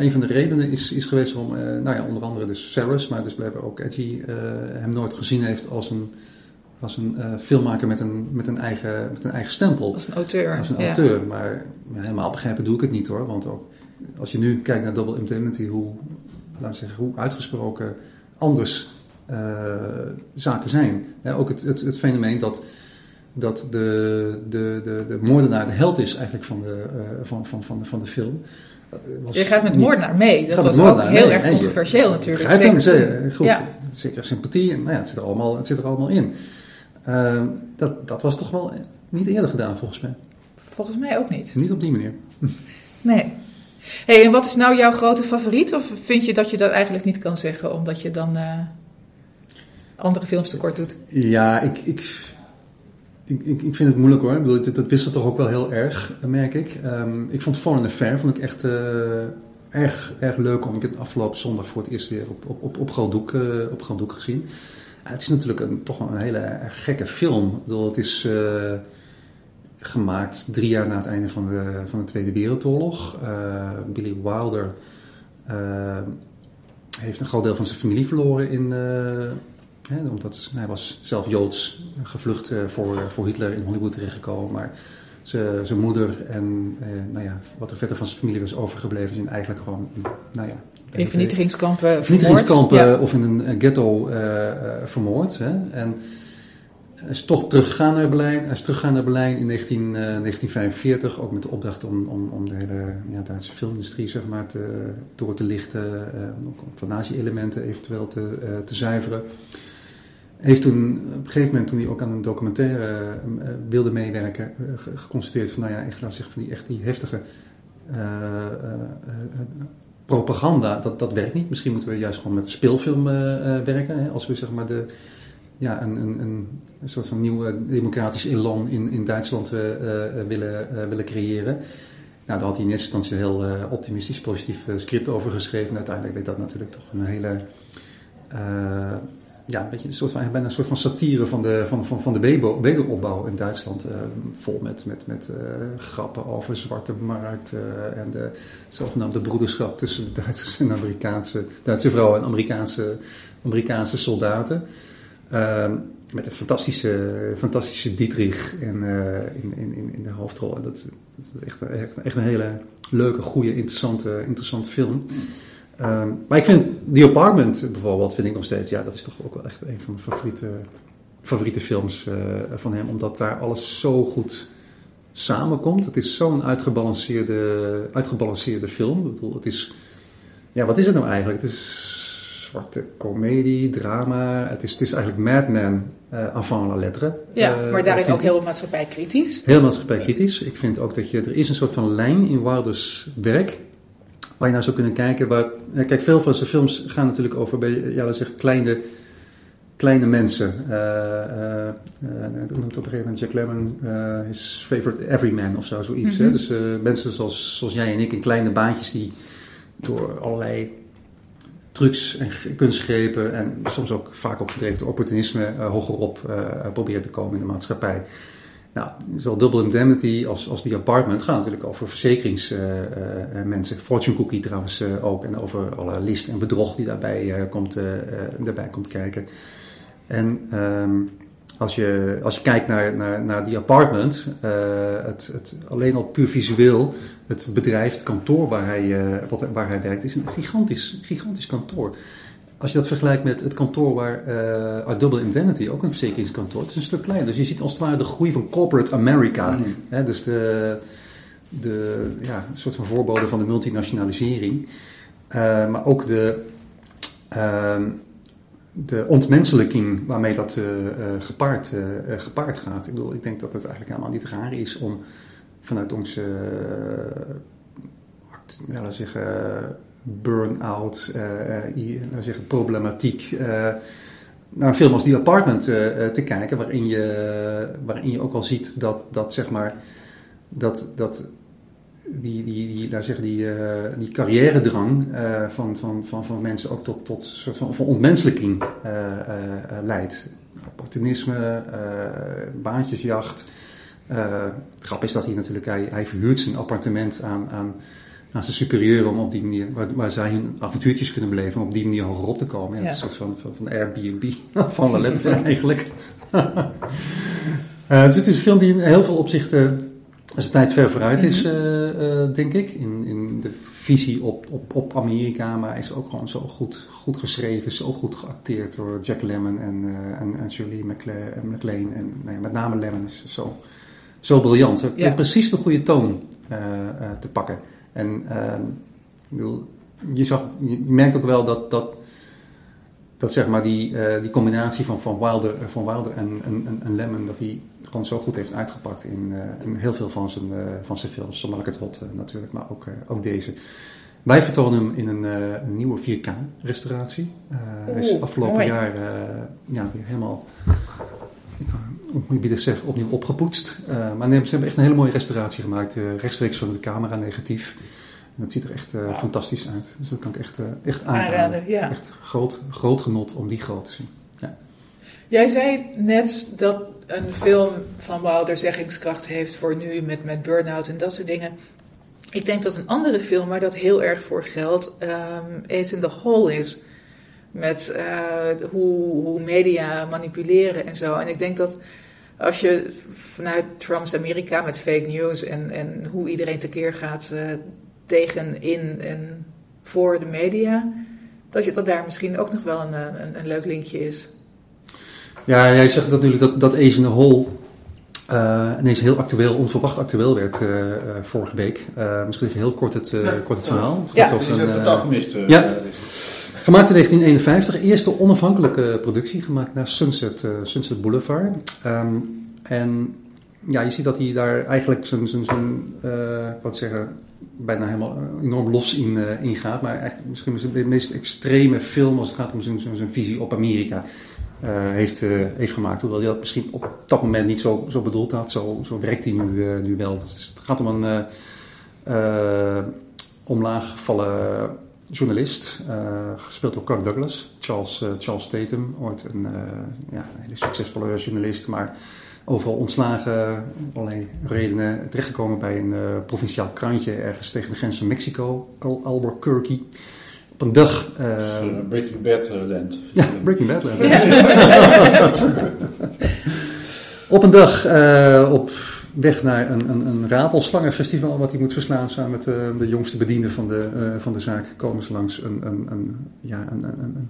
een van de redenen is, is geweest waarom, eh, nou ja, onder andere dus Saris, maar dus blijkbaar ook Edgy hem nooit gezien heeft als een, was een eh, filmmaker met een, met, een eigen, met een eigen stempel. Als een auteur. Als een ja. auteur. Maar helemaal begrijpen doe ik het niet hoor. Want ook, als je nu kijkt naar Double Indemnity, hoe, laten we zeggen, hoe uitgesproken anders eh, zaken zijn. Ook het, het, het fenomeen dat, dat de, de, de, de moordenaar de held is eigenlijk van de, eh, van, van, van, de, van de film. Was Je gaat met moordenaar mee. Dat was ook heel mee. erg controversieel natuurlijk. begrijpt hem, Zeker zeker, goed. Ja. Zeker sympathie, en, nou ja, het zit er allemaal, het zit er allemaal in. Ehm, dat, dat was toch wel niet eerder gedaan volgens mij. Volgens mij ook niet. Niet op die manier. Nee. Hey, en wat is nou jouw grote favoriet? Of vind je dat je dat eigenlijk niet kan zeggen, omdat je dan eh, andere films tekort doet? Ja, ik, ik, ik, vind het moeilijk hoor. Ik bedoel, dat, dat wisselt toch ook wel heel erg, eh, merk ik. Ehm, ik vond Foreign Affair vond ik echt eh, erg, erg leuk om. Ik heb het afgelopen zondag voor het eerst weer op, op, op, op, groot, doek, eh, op groot doek gezien. Het is natuurlijk een, toch wel een hele gekke film. Ik het is eh, gemaakt drie jaar na het einde van de, van de Tweede Wereldoorlog. Eh, Billy Wilder eh, heeft een groot deel van zijn familie verloren in... Hè, omdat hij was zelf Joods, gevlucht voor, voor Hitler in Hollywood terechtgekomen. Maar zijn moeder en nou ja, wat er verder van zijn familie was overgebleven, zijn eigenlijk gewoon nou ja, In vernietigingskampen vermoord. vernietigingskampen Ja. of in een eh, ghetto eh, eh, vermoord. Hè. En hij is toch teruggegaan naar Berlijn. Hij is teruggegaan naar Berlijn in 19, eh, 1945, ook met de opdracht om, om, om de hele ja, Duitse filmindustrie zeg maar, te, door te lichten, eh, ook om van nazi-elementen eventueel te, eh, te zuiveren. Heeft toen, op een gegeven moment, toen hij ook aan een documentaire eh, wilde meewerken, eh, ge- geconstateerd van, nou ja, ik laat zeggen, van die echt die heftige eh, eh, eh, propaganda, dat, dat werkt niet. Misschien moeten we juist gewoon met speelfilm eh, eh, werken. Hè? Als we zeg maar de, ja, een, een, een, soort van nieuw eh, democratisch elan in, in Duitsland eh, willen, willen creëren. Nou, daar had hij in eerste instantie een heel optimistisch, positief script over geschreven. En uiteindelijk werd dat natuurlijk toch een hele, ja, een beetje een soort van, bijna een soort van satire van de, van, van, van de wederopbouw in Duitsland. eh, vol met, met, met eh, grappen over zwarte markt en de zogenaamde broederschap tussen de en Amerikaanse, Duitse vrouwen en Amerikaanse, Amerikaanse soldaten. Ehm, met een fantastische, fantastische Dietrich in, eh, in, in, in- in de hoofdrol. En Dat, dat is echt, echt, echt een hele leuke, goede, interessante, interessante film. Ehm, maar ik vind The Apartment bijvoorbeeld, vind ik nog steeds, ja, dat is toch ook wel echt een van mijn favoriete, favoriete films eh, van hem. Omdat daar alles zo goed samenkomt. Het is zo'n uitgebalanceerde, uitgebalanceerde film. Ik bedoel, het is, ja, wat is het nou eigenlijk? Het is zwarte komedie, drama. Het is, het is eigenlijk Mad Men eh avant la lettre. Ja, Eh, maar daarin ook heel maatschappijkritisch. Heel maatschappijkritisch. Ik vind ook dat je, er is een soort van lijn in Wilders werk. Waar je naar zou kunnen kijken. Waar, kijk, veel van zijn films gaan natuurlijk over bij, ja, we zeggen, kleine, kleine mensen. Eh, hoe noemt het op een gegeven moment Jack Lemmon, eh his favorite everyman of zo, zoiets. hè? Mhm. Dus mensen zoals, zoals jij en ik in kleine baantjes die door allerlei trucs en kunstgrepen en soms ook vaak opgedreven door opportunisme hogerop proberen te komen in de maatschappij. Nou, zowel Double Indemnity als, als die apartment gaan natuurlijk over verzekeringsmensen. Fortune Cookie trouwens eh, ook. En over alle list en bedrog die daarbij, eh, komt, eh, eh, daarbij komt kijken. En ehm, als, je, als je kijkt naar, naar, die apartment, eh, het, het, alleen al puur visueel, het bedrijf, het kantoor waar hij, eh, wat, waar hij werkt, is een gigantisch, gigantisch kantoor. Als je dat vergelijkt met het kantoor waar eh uit Double Indemnity, ook een verzekeringskantoor, het is een stuk kleiner. Dus je ziet als het ware de groei van corporate America. Hè, dus de, de ja, een soort van voorbode van de multinationalisering. Eh, maar ook de, ehm, de ontmenselijking waarmee dat eh, gepaard, gepaard gaat. Ik bedoel, ik denk dat het eigenlijk helemaal niet raar is om vanuit onze ja, we zeggen, burn-out, eh, eh, zeggen, problematiek, eh, naar een film als Die Apartment te kijken, waarin je, waarin je ook wel ziet dat, dat zeg maar, dat, dat die, die, die, we zeggen, die, die carrière-drang van, van, van, van mensen ook tot, tot een soort van, van ontmenselijking eh, leidt. Opportunisme, baantjesjacht. Grap is dat hij natuurlijk, hij, hij verhuurt zijn appartement aan, aan aan zijn superieuren om op die manier, waar, waar zij hun avontuurtjes kunnen beleven, om op die manier hoger op te komen. Ja, Ja. Het is een soort van, van, van Airbnb van la lettre eigenlijk. Eh, dus het is een film die in heel veel opzichten zijn tijd ver vooruit is, Mhm. eh, eh, denk ik. In, in de visie op, op, op Amerika, maar is ook gewoon zo goed, goed geschreven, zo goed geacteerd door Jack Lemmon en, en, en eh, MacLaine. En nou met name Lemmon is zo, zo briljant. Hij Ja. heeft precies de goede toon te pakken. En ehm, ik bedoel, je, zag, je merkt ook wel dat, dat, dat zeg maar die, eh, die combinatie van, van Wilder, eh, van Wilder en, en, en, en Lemmon, dat hij gewoon zo goed heeft uitgepakt in, eh, in heel veel van zijn, eh, van zijn films. Zonder het hot natuurlijk, maar ook, ook deze. Wij vertonen hem in een, een nieuwe 4K-restauratie. hij is afgelopen mooi. jaar ja, weer helemaal moet je zeggen, opnieuw opgepoetst. Eh, maar nee, ze hebben echt een hele mooie restauratie gemaakt, eh, rechtstreeks van het camera negatief. En dat ziet er echt eh, fantastisch uit. Dus dat kan ik echt, echt aanraden. Aanraden, ja. Echt groot, groot genot om die groot te zien. Ja. Jij zei net dat een film van Wilder zeggingskracht heeft voor nu met, met burn-out en dat soort dingen. Ik denk dat een andere film waar dat heel erg voor geldt, ehm Ace in the Hole is. Met hoe, hoe media manipuleren en zo. En ik denk dat als je vanuit Trumps Amerika met fake news en, en hoe iedereen tekeer gaat eh, tegen, in en voor de media, dat, je, dat daar misschien ook nog wel een, een, een leuk linkje is. Ja, jij zegt natuurlijk dat, dat Ace in the Hole eh, ineens heel actueel, onverwacht actueel werd eh, vorige week. Eh, misschien even heel kort het, eh, Ja. kort het verhaal. Het Ja. over is een, ja. Eh, Gemaakt in 1951, eerste onafhankelijke productie, gemaakt naar Sunset, eh, Sunset Boulevard. Ehm, en ja, je ziet dat hij daar eigenlijk zijn, zijn, zijn eh, ik wou zeggen, bijna helemaal eh, enorm los in, eh, in gaat. Maar eigenlijk misschien de meest extreme film als het gaat om zijn, zijn, visie op Amerika eh, heeft, eh, heeft gemaakt. Hoewel hij dat misschien op dat moment niet zo, zo bedoeld had, zo, zo werkt hij nu, eh, nu wel. Dus het gaat om een eh, eh, omlaaggevallen journalist, eh, gespeeld door Kirk Douglas, Charles, eh, Charles Tatum, ooit een, eh, ja, een hele succesvolle journalist, maar overal ontslagen, allerlei redenen, terechtgekomen bij een eh, provinciaal krantje ergens tegen de grens van Mexico, Al Albuquerque. Op een dag... dus, Breaking Bad land. ja, Breaking Bad. land. op een dag eh, op weg naar een, een, een ratelslangenfestival wat hij moet verslaan samen met eh, de jongste bediende van de, eh, van de zaak komen ze langs een, een, een, ja, een, een,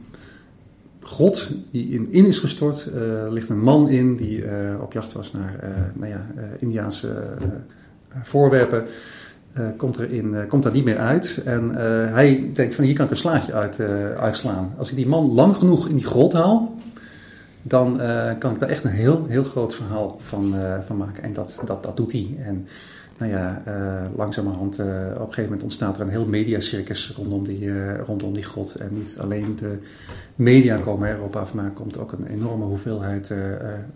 grot die in, in is gestort. Er ligt een man in die eh, op jacht was naar eh nou ja, eh, Indiaanse eh, voorwerpen. Eh, komt, er in, eh, komt daar niet meer uit. En eh, hij denkt van hier kan ik een slaatje uit, eh, uitslaan. Als ik die man lang genoeg in die grot haal, dan eh, kan ik daar echt een heel, heel groot verhaal van, eh, van maken. En dat, dat, dat doet hij. En nou ja, eh, langzamerhand, op een gegeven moment ontstaat er een heel mediacircus rondom die, rondom die grot. En niet alleen de media komen erop af, maar er komt ook een enorme hoeveelheid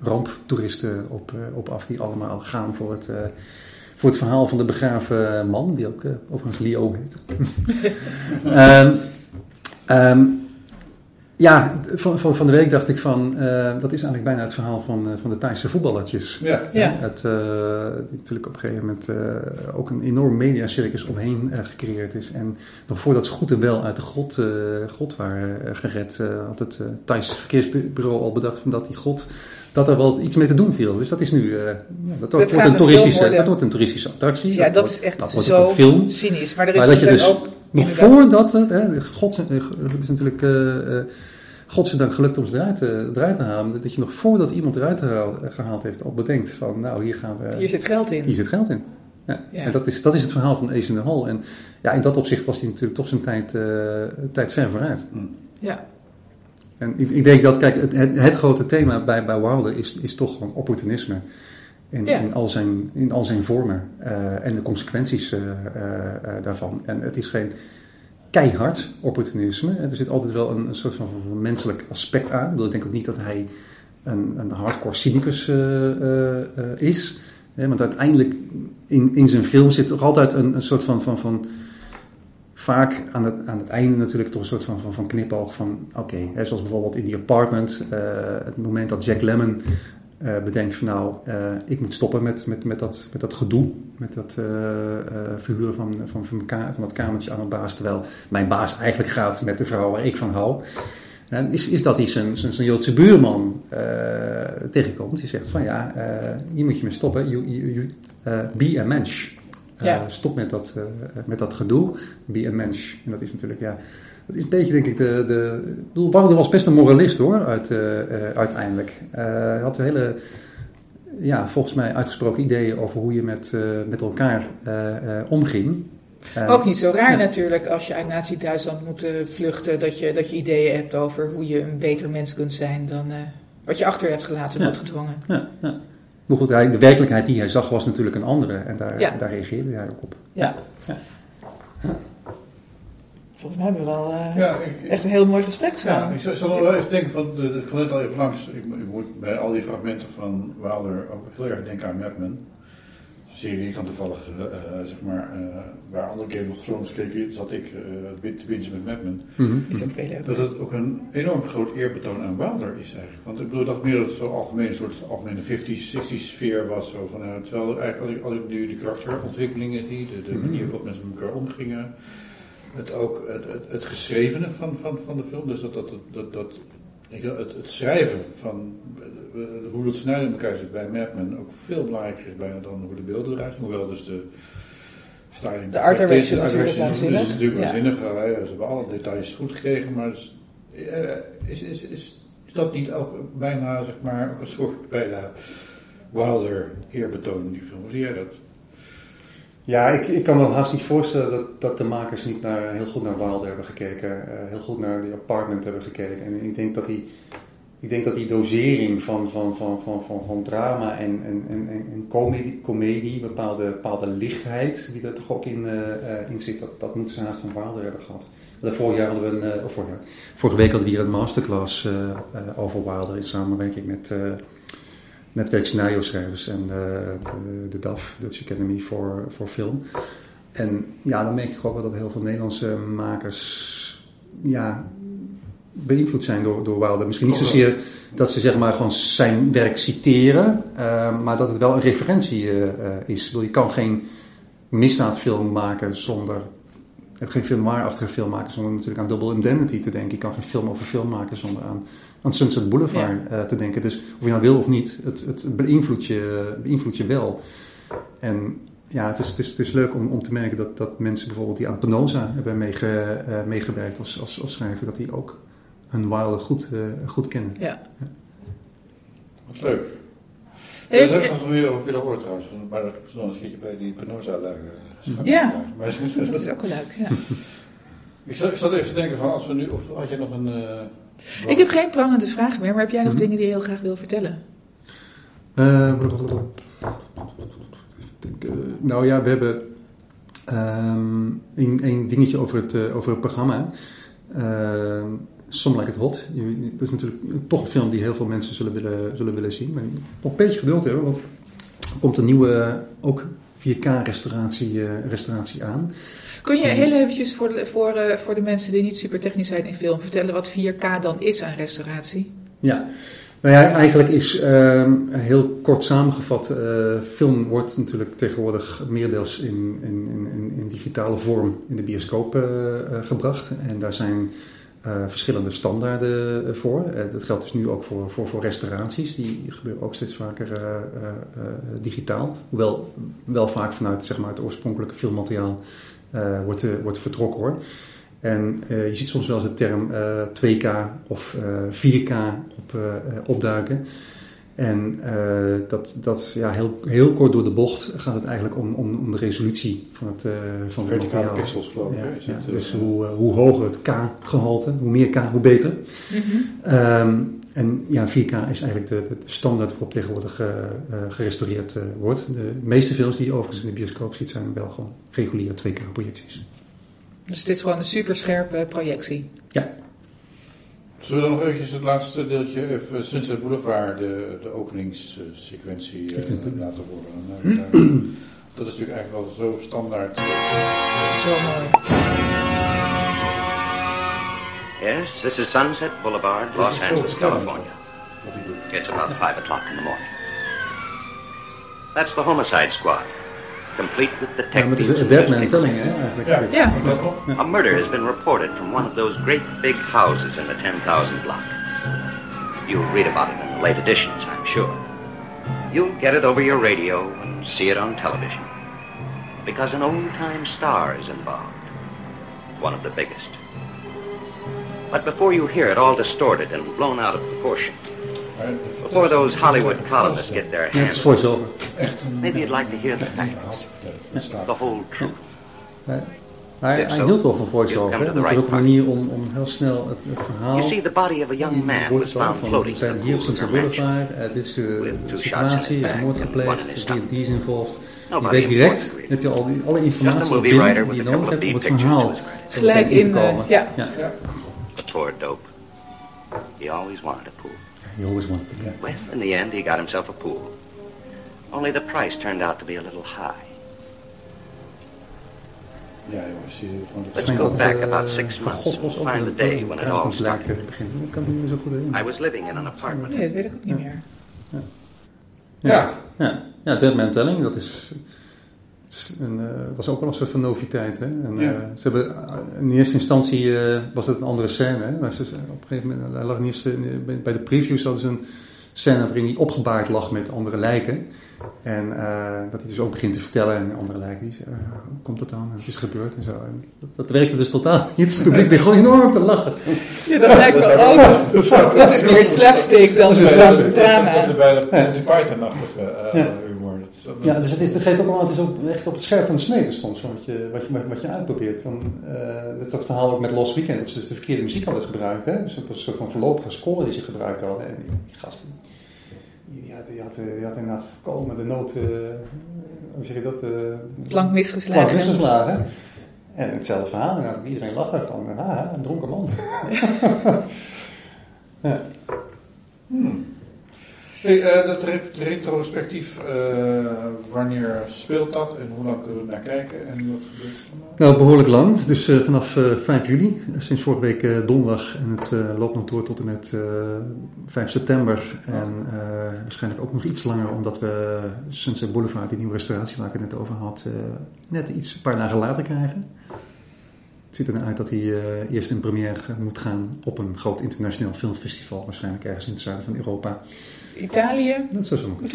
ramptoeristen op, op af, die allemaal gaan voor het, voor het verhaal van de begraven man, die ook eh, overigens Leo heet. Ehm, ja, van, van, van de week dacht ik van, eh, dat is eigenlijk bijna het verhaal van, eh, van de Thaise voetballertjes. Ja. Ja. Het, eh, die natuurlijk op een gegeven moment eh, ook een enorm mediacircus omheen eh, gecreëerd is. En nog voordat ze goed en wel uit de grot, eh, grot waren gered, had het eh Thaise verkeersbureau al bedacht van dat die grot, dat er wel iets mee te doen viel. Dus dat is nu, eh, ja, dat, wordt een toeristische, dat wordt een toeristische attractie. Ja, dat wordt- is echt dat wordt zo een film. cynisch. Maar er is Maar dat je natuurlijk dus ook... nog voordat het, hè, God, eh, het is natuurlijk eh, eh, godzijdank gelukt om ze eruit, te- eruit te halen, dat je nog voordat iemand eruit gehaald, heeft al bedenkt van nou hier gaan we, Hier zit geld in. hier zit geld in. Ja. Ja. En dat is, dat is het verhaal van Ace in the Hole. En ja, in dat opzicht was hij natuurlijk toch zijn tijd, tijd ver vooruit. Ja. En ik, ik denk dat, kijk, het, het, het grote thema bij, bij Wilder is, is toch gewoon opportunisme. In, Ja. in, al, zijn, in al zijn vormen eh, en de consequenties eh, eh, daarvan. En het is geen keihard opportunisme. Er zit altijd wel een, een soort van, menselijk aspect aan. Ik, bedoel, ik denk ook niet dat hij een, een hardcore cynicus is. Hè, want uiteindelijk in, in zijn film zit toch altijd een, een soort van, van, van vaak aan het, aan het einde natuurlijk toch een soort van, van, van knipoog van oké, zoals bijvoorbeeld in die apartment, het moment dat Jack Lemmon eh, bedenkt van nou, eh, ik moet stoppen met, met, met, dat, met dat gedoe, met dat eh, verhuren van, van, van, van dat kamertje aan mijn baas, terwijl mijn baas eigenlijk gaat met de vrouw waar ik van hou. Is, is dat hij zijn, zijn, zijn Joodse buurman tegenkomt. Die zegt van ja, hier moet je mee stoppen. You, you, you, be a mensch. Ja. Stop met dat, met dat gedoe. Be a mensch. En dat is natuurlijk, ja, dat is een beetje denk ik de... de ik bedoel, was best een moralist hoor, uit, eh, eh, uiteindelijk. Eh, hij had hele, ja, volgens mij uitgesproken ideeën over hoe je met, eh, met elkaar eh, eh, omging. Eh, Ook niet zo raar ja. natuurlijk als je uit Nazi-Duitsland moet eh, vluchten, dat je, dat je ideeën hebt over hoe je een beter mens kunt zijn dan eh, wat je achter hebt gelaten, Ja. noodgedwongen. Ja, ja. Maar goed, de werkelijkheid die hij zag was natuurlijk een andere. En daar, Ja. daar reageerde hij ook op. Ja. Ja. Volgens mij hebben we wel eh, Ja, ik- echt een heel mooi gesprek Ja, samen. ik zal, nog wel even denken, van, de, ik kwam net al even langs. Ik, ik moet bij al die fragmenten van Wilder ook heel erg denken aan Mad Men. Een serie die ik dan toevallig, eh, eh, zeg maar, eh, waar andere Game of Thrones keken, zat ik eh, te bingen met Mad Men. Mhm. is ook veel leuk. Dat het ook een enorm groot eerbetoon aan Wilder is eigenlijk. Want ik bedoel dat meer dat het zo'n algemeen soort algemene 50s, 60s sfeer was. Zo van, terwijl eigenlijk als ik, als ik nu de karakterontwikkelingen zie, de, de manier waarop mensen met elkaar omgingen. Het ook het, het, het geschrevene van, van, van de film. Dus dat, dat, dat, dat, het, het schrijven van eh, hoe dat scenario in elkaar zit bij Mad Men ook veel belangrijker is bijna dan hoe de beelden eruit zien. Hoewel dus de styling De art direction is- natuurlijk waanzinnig. Ja, ja, ze hebben alle details goed gekregen, maar eh, is, is, is, is dat niet ook bijna, zeg maar, ook een soort bijna Wilder eerbetoon in die film? Hoe zie jij dat? Ja, ik, ik kan me haast niet voorstellen dat, dat de makers niet naar, heel goed naar Wilder hebben gekeken. eh, heel goed naar die apartment hebben gekeken. En ik denk dat die, ik denk dat die dosering van, van, van, van, van, van drama en, en, comedie, bepaalde, bepaalde lichtheid die er toch ook in, eh, in zit, dat, dat moeten ze haast van Wilder hebben gehad. Vorig jaar hadden we een, vorige week hadden we hier een masterclass over Wilder in samenwerking met netwerk scenario schrijvers en de, de, de DAF, Dutch Academy voor, voor Film. En ja, dan merk je toch ook wel dat heel veel Nederlandse makers ja, beïnvloed zijn door, door Wilder. Misschien niet zozeer dat ze zeg maar gewoon zijn werk citeren, eh, maar dat het wel een referentie eh, eh, is. Ik bedoel, je kan geen misdaadfilm maken zonder je hebt geen film maken zonder natuurlijk aan Double Indemnity te denken. Je kan geen film over film maken zonder aan, aan Sunset Boulevard eh, te denken. Dus of je nou wil of niet, het, het beïnvloedt, je, beïnvloedt je wel. En ja, het is, het is, het is leuk om, om te merken dat, dat mensen bijvoorbeeld die aan Penosa hebben meege, eh, meegewerkt als, als, als schrijver, dat die ook hun Wilder goed, eh, goed kennen. Ja. Wat leuk. Ik- dat is ook nog weer over willen horen trouwens, maar dat is nog een keertje bij die Penosa daar. eh, Ja. Maar, Dat is ook wel leuk, ja. ik, zat, ik zat even te denken van als we nu, of had jij nog een... Ik heb geen prangende vragen meer, maar heb jij nog Mhm. dingen die je heel graag wil vertellen? Eh, nou ja, we hebben ehm, een, een dingetje over het, eh, over het programma. Ehm Some Like It Hot. Dat is natuurlijk toch een film die heel veel mensen zullen willen, zullen willen zien. Maar nog een beetje geduld hebben, want er komt een nieuwe, ook 4K-restauratie eh, restauratie aan. Kun je heel eventjes voor de, voor, eh, voor de mensen die niet super technisch zijn in film vertellen wat 4K dan is aan restauratie? Ja, nou ja, eigenlijk is ehm, heel kort samengevat, eh, film wordt natuurlijk tegenwoordig meerdeels in, in, in, in, digitale vorm in de bioscoop eh, gebracht. En daar zijn verschillende standaarden voor. Dat geldt dus nu ook voor, voor, voor restauraties, die gebeuren ook steeds vaker digitaal. Hoewel wel vaak vanuit zeg maar, het oorspronkelijke filmmateriaal eh, wordt, eh, wordt vertrokken hoor. En eh, je ziet soms wel eens de term eh, 2K of eh, 4K op, opduiken. En eh, dat, dat ja, heel, heel kort door de bocht gaat het eigenlijk om, om, om de resolutie van het, eh van het Verticale materiaal. pixels, geloof ik, Ja, ja, dus hoe, hoe hoger het K-gehalte, hoe meer K, hoe beter. Ehm, en ja, 4K is eigenlijk de, de standaard waarop tegenwoordig eh, eh, gerestaureerd eh, wordt. De meeste films die je overigens in de bioscoop ziet zijn wel gewoon reguliere 2K-projecties. Dus dit is gewoon een super scherpe projectie. Ja. Zullen we dan nog eventjes het laatste deeltje, even Sunset Boulevard, de, de openingssequentie laten horen? Dat is natuurlijk eigenlijk wel zo standaard. Zo mooi. Yes, this is Sunset Boulevard, Los Angeles. California. wat hij doet. It's about 5 o'clock in the morning. That's the homicide squad, complete with Ja, maar het is detectives. dead man telling, hè, eigenlijk. Ja. A murder has been reported from one of those great big houses in the 10,000 block. You'll read about it in the late editions, I'm sure. You'll get it over your radio and see it on television. Because an old-time star is involved. One of the biggest. But before you hear it all distorted and blown out of proportion, before those Hollywood columnists get their hands maybe you'd like to hear the facts. The whole truth. Hij, hij, hij hield wel van voice-over. Het is ook een manier om, om heel snel het, het verhaal... You see, the body of a young man was found van, floating we zijn in the hier op pool of. Boulevard, eh, dit is de, situatie, er is the moord gepleegd, his die is involved. Je weet direct, heb je al die, alle informatie binnen die je nodig hebt om het verhaal Gelijk in, te eh, komen. ja. The poor dope. He always wanted a pool. He always wanted to get. Well, in the end, he got himself a pool. Only the price turned out to be a little high. Ja, jongens. Je, Let's go back eh, about six months and find the day when it all started. blijken begint. Ik kan het niet meer zo goed herinneren. I was living in an apartment. Nee, dat weet ik ook niet meer. Ja. Ja, ja Dead Man Telling, dat is, een, eh, was ook wel een soort van noviteit. Hè? En, Ja. eh, ze hebben, eh, in eerste instantie eh, was het een andere scène. Hè? Maar ze, op een gegeven moment, lag eerste, bij- de previews hadden ze een scène waarin hij opgebaard lag met andere lijken. En eh, dat hij dus ook begint te vertellen aan andere lijken. Die eh, hoe komt dat dan? En Het is gebeurd en zo. En dat, dat werkte dus totaal niet. Het publiek begon enorm te lachen. Ja, dat lijkt me ook. Dat is meer slapstick dan Dat is slapstick. Dat drama. is bijna Monty Python-achtige eh. Dat is ook- Ja, dus het, is, het geeft ook wel, het is ook echt op het scherp van de snede soms, wat je, wat je, wat je uitprobeert. Dan, eh, dat is dat verhaal ook met Lost Weekend, dat ze dus de verkeerde muziek hadden gebruikt. Hè? Dus op een soort van voorlopige score die ze gebruikt hadden. En die, die gast, die, die, had, die, had, die had inderdaad voorkomen de nood, eh, hoe zeg je dat? eh, Plank misgeslagen. Plank misgeslagen. En hetzelfde verhaal, inderdaad, iedereen lachen van, ah, een dronken man. ja. Hey, eh, dat re- retrospectief, eh, wanneer speelt dat en hoe lang kunnen we naar kijken en wat gebeurt er? Nou, behoorlijk lang. Dus eh, vanaf eh 5 juli, sinds vorige week donderdag. En het loopt nog door tot en met eh 5 september. En waarschijnlijk ook nog iets langer, omdat we Sunset Boulevard, die nieuwe restauratie waar ik het net over had, net iets een paar dagen later krijgen. Het ziet er naar uit dat hij eh, eerst in première moet gaan op een groot internationaal filmfestival. Waarschijnlijk ergens in het zuiden van Europa. Italië. Dat zou zo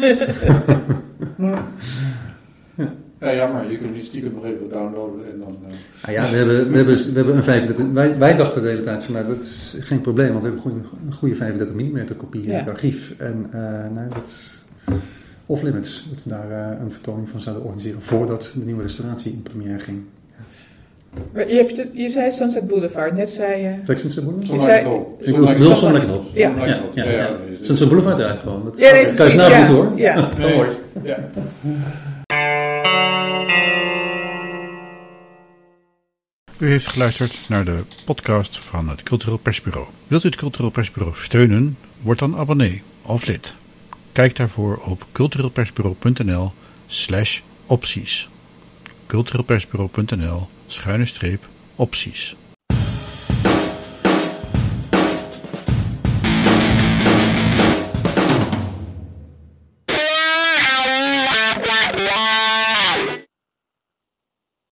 Ja, ja, maar je kunt niet stiekem nog even downloaden en dan... eh, Ah ja, we hebben, we hebben, we hebben een 35. Wij, wij dachten de hele tijd van nou, dat is geen probleem, want we hebben een goede, een goede 35 mm kopie in Ja. het archief. En eh nou, dat is off limits, dat we daar eh, een vertoning van zouden organiseren voordat de nieuwe restauratie in première ging. Maar Je, hebt het, je zei Sunset Boulevard, net zei je... Sunset Boulevard? Je zei- Ik bedoel, bedoel Sunlight Hot. Ja. ja, ja, ja. Sunset Boulevard eruit gewoon. Dat Ja, nee, kan je nadoen hoor. Ja. Dat hoort. Ja. U heeft geluisterd naar de podcast van het Cultureel Persbureau. Wilt u het Cultureel Persbureau steunen? Word dan abonnee of lid. Kijk daarvoor op cultureelpersbureau.nl slash opties. cultureelpersbureau.nl schuine streep opties.